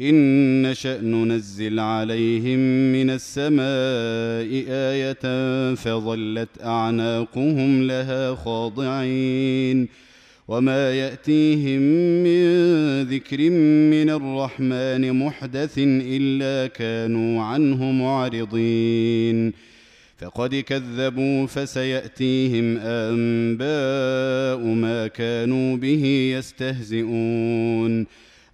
ان نشا ننزل عليهم من السماء إيه فظلت اعناقهم لها خاضعين وما ياتيهم من ذكر من الرحمن محدث الا كانوا عنه معرضين فقد كذبوا فسياتيهم انباء ما كانوا به يستهزئون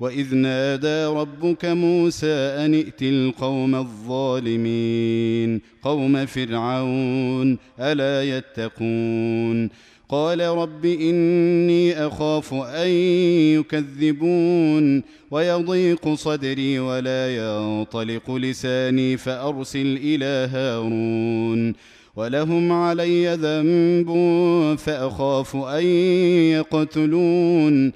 واذ نادى ربك موسى ان ائت القوم الظالمين قوم فرعون الا يتقون قال رب اني اخاف ان يكذبون ويضيق صدري ولا ينطلق لساني فارسل إلى هارون ولهم علي ذنب فاخاف ان يقتلون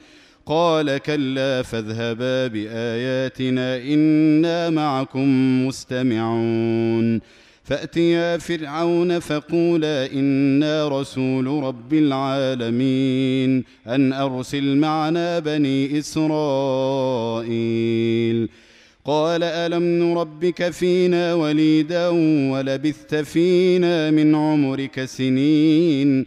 قال كلا فاذهبا بآياتنا إنا معكم مستمعون. فأتيا فرعون فقولا إنا رسول رب العالمين أن أرسل معنا بني إسرائيل. قال ألم نربك فينا وليدا ولبثت فينا من عمرك سنين.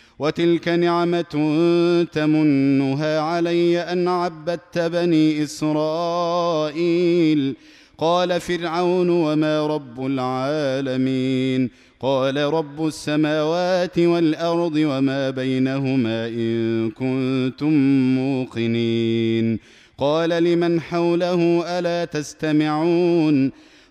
وتلك نعمة تمنها علي أن عبدت بني إسرائيل. قال فرعون وما رب العالمين. قال رب السماوات والأرض وما بينهما إن كنتم موقنين. قال لمن حوله ألا تستمعون؟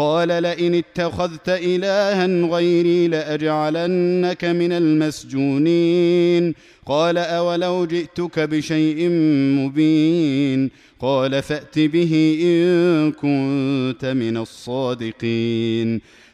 قال لئن اتخذت إلها غيري لأجعلنك من المسجونين. قال أولو جئتك بشيء مبين. قال فأت به إن كنت من الصادقين.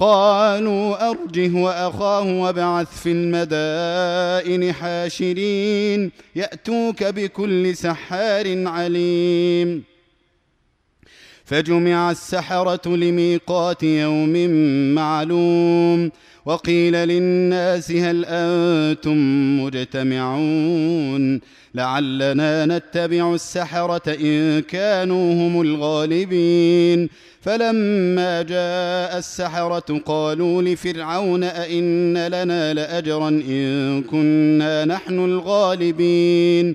قالوا أرجه وأخاه وابعث في المدائن حاشرين يأتوك بكل سحار عليم. فجمع السحرة لميقات يوم معلوم وقيل للناس هل أنتم مجتمعون لعلنا نتبع السحرة إن كانوا هم الغالبين فلما جاء السحرة قالوا لفرعون أئن لنا لأجرا إن كنا نحن الغالبين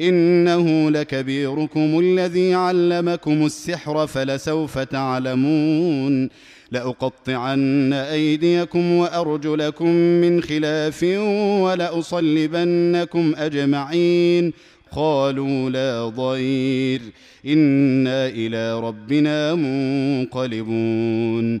إنه لكبيركم الذي علمكم السحر فلسوف تعلمون لأقطعن أيديكم وأرجلكم من خلاف ولأصلبنكم أجمعين قالوا لا ضير إنا إلى ربنا منقلبون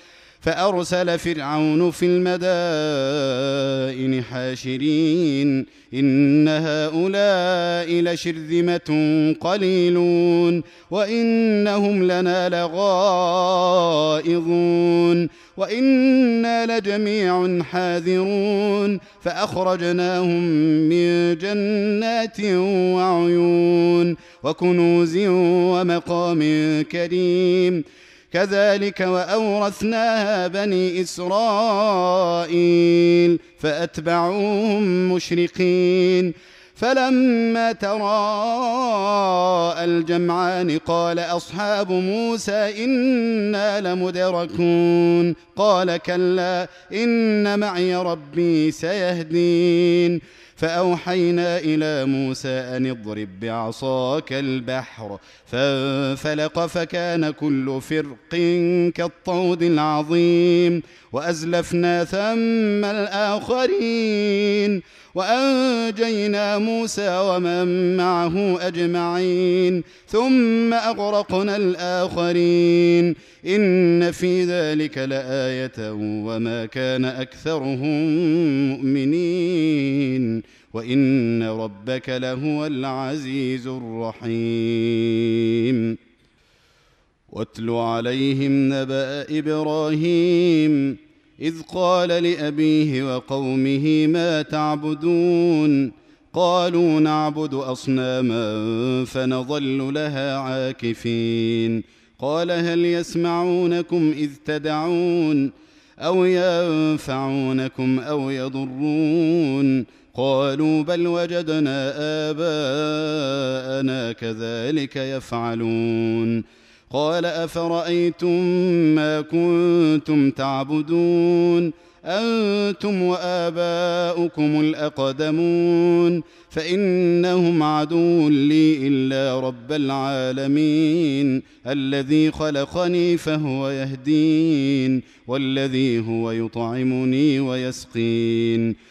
فأرسل فرعون في المدائن حاشرين إن هؤلاء لشرذمة قليلون وإنهم لنا لغائظون وإنا لجميع حاذرون فأخرجناهم من جنات وعيون وكنوز ومقام كريم كذلك وأورثناها بني إسرائيل فأتبعوهم مشرقين. فلما تراءى الجمعان قال أصحاب موسى إنا لمدركون. قال كلا إن معي ربي سيهدين. فأوحينا إلى موسى أن اضرب بعصاك البحر فانفلق فكان كل فرق كالطود العظيم وأزلفنا ثم الآخرين وأنجينا موسى ومن معه أجمعين ثم أغرقنا الآخرين. إن في ذلك لآية وما كان أكثرهم مؤمنين. وإن ربك لهو العزيز الرحيم. واتل عليهم نبأ إبراهيم إذ قال لأبيه وقومه ما تعبدون؟ قالوا نعبد أصناما فنظل لها عاكفين. قال هل يسمعونكم إذ تدعون أو ينفعونكم أو يضرون؟ قالوا بل وجدنا آباءنا كذلك يفعلون. قال أفرأيتم ما كنتم تعبدون؟ أنتم وآباؤكم الأقدمون؟ فإنهم عدو لي إلا رب العالمين. الذي خلقني فهو يهدين والذي هو يطعمني ويسقين.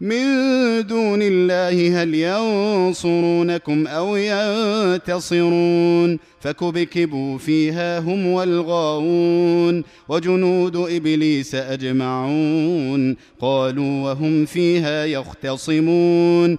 من دون الله هل ينصرونكم أو ينتصرون؟ فكبكبوا فيها هم والغاوون وجنود إبليس أجمعون قالوا وهم فيها يختصمون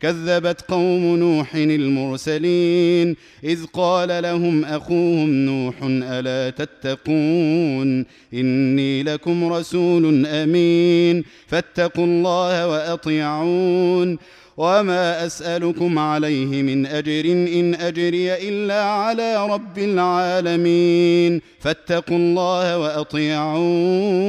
كذبت قوم نوح المرسلين إذ قال لهم أخوهم نوح ألا تتقون إني لكم رسول أمين فاتقوا الله وأطيعون وما أسألكم عليه من أجر إن أجري إلا على رب العالمين فاتقوا الله وأطيعون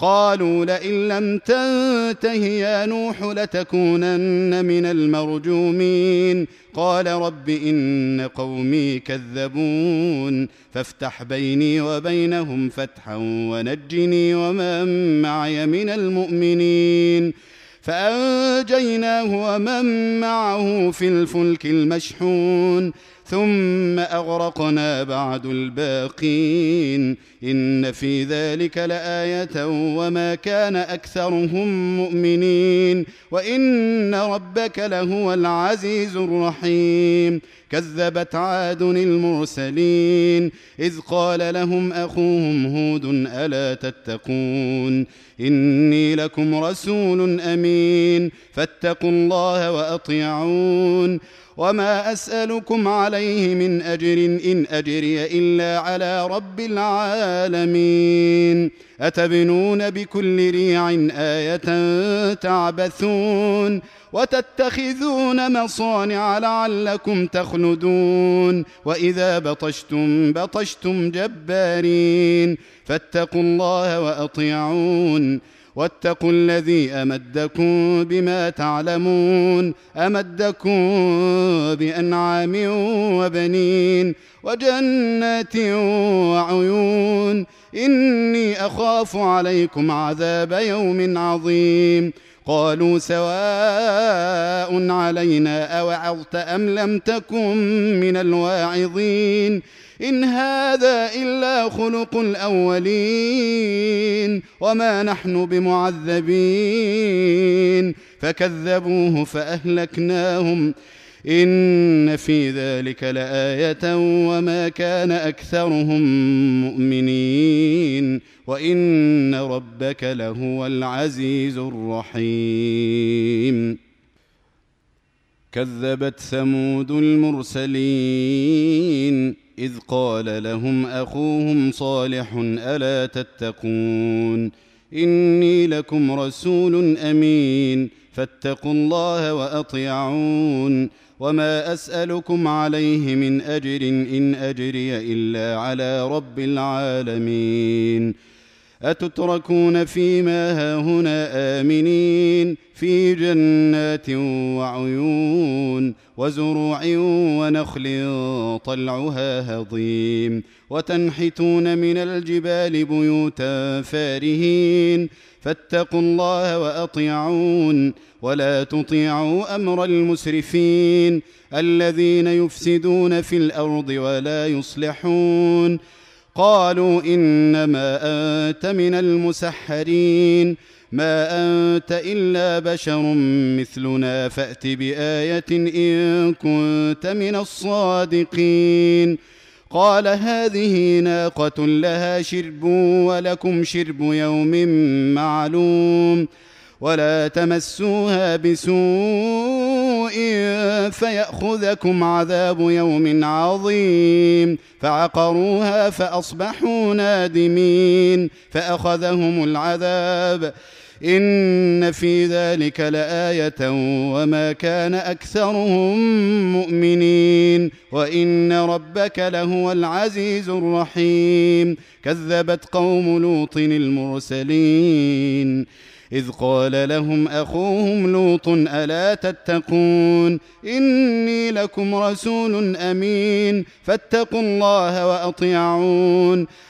قالوا لئن لم تنته يا نوح لتكونن من المرجومين. قال رب إن قومي كذبون. فافتح بيني وبينهم فتحا ونجني ومن معي من المؤمنين. فأنجيناه ومن معه في الفلك المشحون. ثم أغرقنا بعد الباقين. إن في ذلك لآية وما كان أكثرهم مؤمنين. وإن ربك لهو العزيز الرحيم. كذبت عاد المرسلين إذ قال لهم أخوهم هود ألا تتقون إني لكم رسول أمين فاتقوا الله وأطيعون وما أسألكم عليه من أجر إن أجري إلا على رب العالمين أتبنون بكل ريع آية تعبثون وتتخذون مصانع لعلكم تخلدون وإذا بطشتم بطشتم جبارين فاتقوا الله وأطيعون واتقوا الذي أمدكم بما تعلمون أمدكم بأنعام وبنين وجنات وعيون إني أخاف عليكم عذاب يوم عظيم قالوا سواء علينا أوعظت أم لم تكن من الواعظين إن هذا إلا خلق الأولين وما نحن بمعذبين فكذبوه فأهلكناهم ان في ذلك لايه وما كان اكثرهم مؤمنين وان ربك لهو العزيز الرحيم كذبت ثمود المرسلين اذ قال لهم اخوهم صالح الا تتقون اني لكم رسول امين فاتقوا الله واطيعون وما اسالكم عليه من اجر ان اجري الا على رب العالمين أتتركون فيما هاهنا آمنين في جنات وعيون وزروع ونخل طلعها هضيم وتنحتون من الجبال بيوتا فارهين فاتقوا الله وأطيعون ولا تطيعوا أمر المسرفين الذين يفسدون في الأرض ولا يصلحون قالوا إنما أنت من المسحرين ما أنت إلا بشر مثلنا فأت بآية إن كنت من الصادقين. قال هذه ناقة لها شرب ولكم شرب يوم معلوم ولا تمسوها بسوء فيأخذكم عذاب يوم عظيم. فعقروها فأصبحوا نادمين. فأخذهم العذاب. إن في ذلك لآية وما كان أكثرهم مؤمنين. وإن ربك لهو العزيز الرحيم. كذبت قوم لوط المرسلين. إذ قال لهم أخوهم لوط ألا تتقون إني لكم رسول أمين فاتقوا الله وأطيعون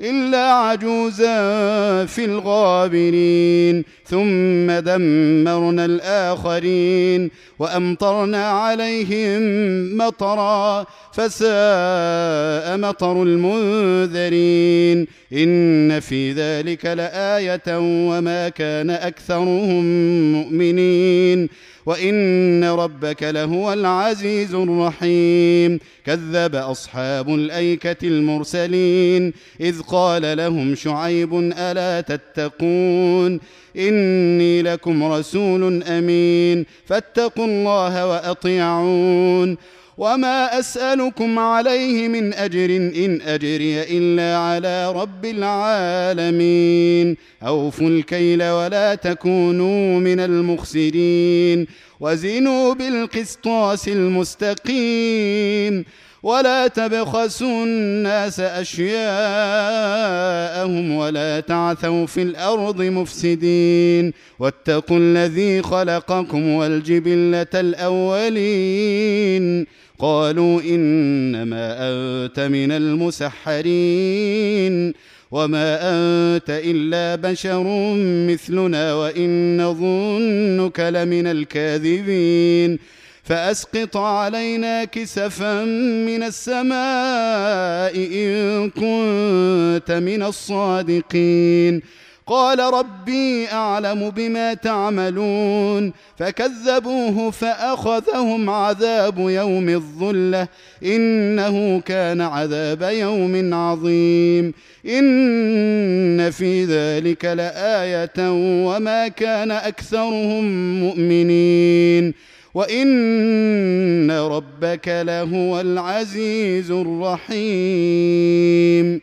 إلا عجوزا في الغابرين. ثم دمرنا الآخرين وأمطرنا عليهم مطرا فساء مطر المنذرين. إن في ذلك لآية وما كان أكثرهم مؤمنين. وإن ربك لهو العزيز الرحيم. كذب أصحاب الأيكة المرسلين. إذ قال لهم شعيب ألا تتقون؟ إني لكم رسول أمين فاتقوا الله وأطيعون. وما أسألكم عليه من أجر إن أجري إلا على رب العالمين. أوفوا الكيل ولا تكونوا من المخسرين. وزنوا بالقسطاس المستقيم. ولا تبخسوا الناس أشياءهم ولا تعثوا في الأرض مفسدين واتقوا الذي خلقكم والجبلة الأولين قالوا إنما أنت من المسحرين وما أنت إلا بشر مثلنا وإن نظنك لمن الكاذبين فأسقط علينا كسفا من السماء إن كنت من الصادقين. قال ربي أعلم بما تعملون. فكذبوه فأخذهم عذاب يوم الظلة. إنه كان عذاب يوم عظيم. إن في ذلك لآية وما كان أكثرهم مؤمنين. وإن ربك لهو العزيز الرحيم.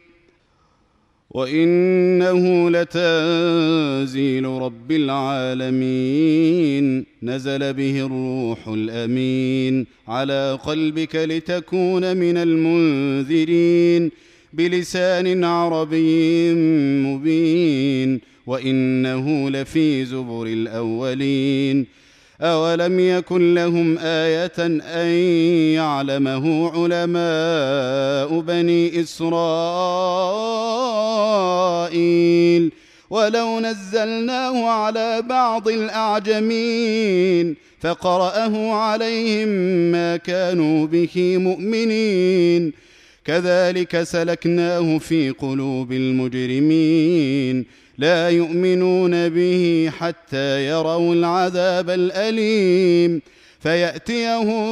وإنه لتنزيل رب العالمين. نزل به الروح الأمين. على قلبك لتكون من المنذرين. بلسان عربي مبين. وإنه لفي زبر الأولين. اولم يكن لهم إيه ان يعلمه علماء بني اسرائيل ولو نزلناه على بعض الاعجمين فقراه عليهم ما كانوا به مؤمنين كذلك سلكناه في قلوب المجرمين لا يؤمنون به حتى يروا العذاب الأليم. فيأتيهم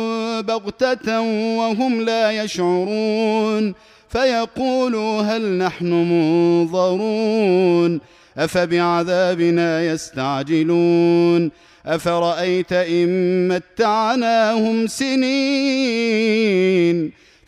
بغتة وهم لا يشعرون. فيقولوا هل نحن منظرون. أفبعذابنا يستعجلون. أفرأيت إن متعناهم سنين.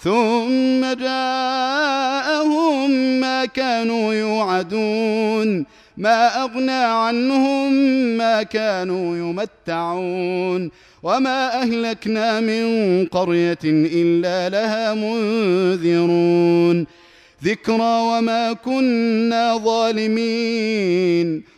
ثم جاءهم ما كانوا يوعدون ما أغنى عنهم ما كانوا يمتعون. وما أهلكنا من قرية إلا لها منذرون. ذكرى وما كنا ظالمين.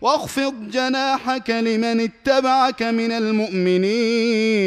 واخفض جناحك لمن اتبعك من المؤمنين.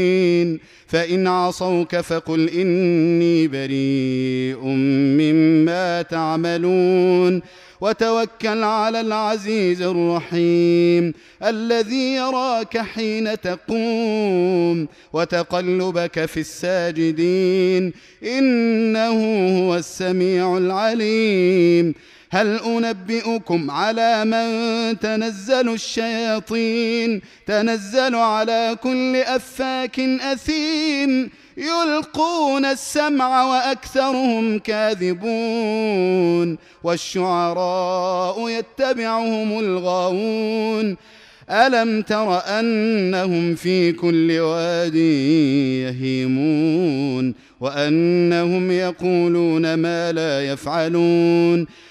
فإن عصوك فقل إني بريء مما تعملون. وتوكل على العزيز الرحيم الذي يراك حين تقوم وتقلبك في الساجدين. إنه هو السميع العليم. هل أنبئكم على من تنزل الشياطين؟ تنزل على كل أفاك أثيم. يلقون السمع وأكثرهم كاذبون. والشعراء يتبعهم الغاوون. ألم تر أنهم في كل واد يهيمون؟ وأنهم يقولون ما لا يفعلون.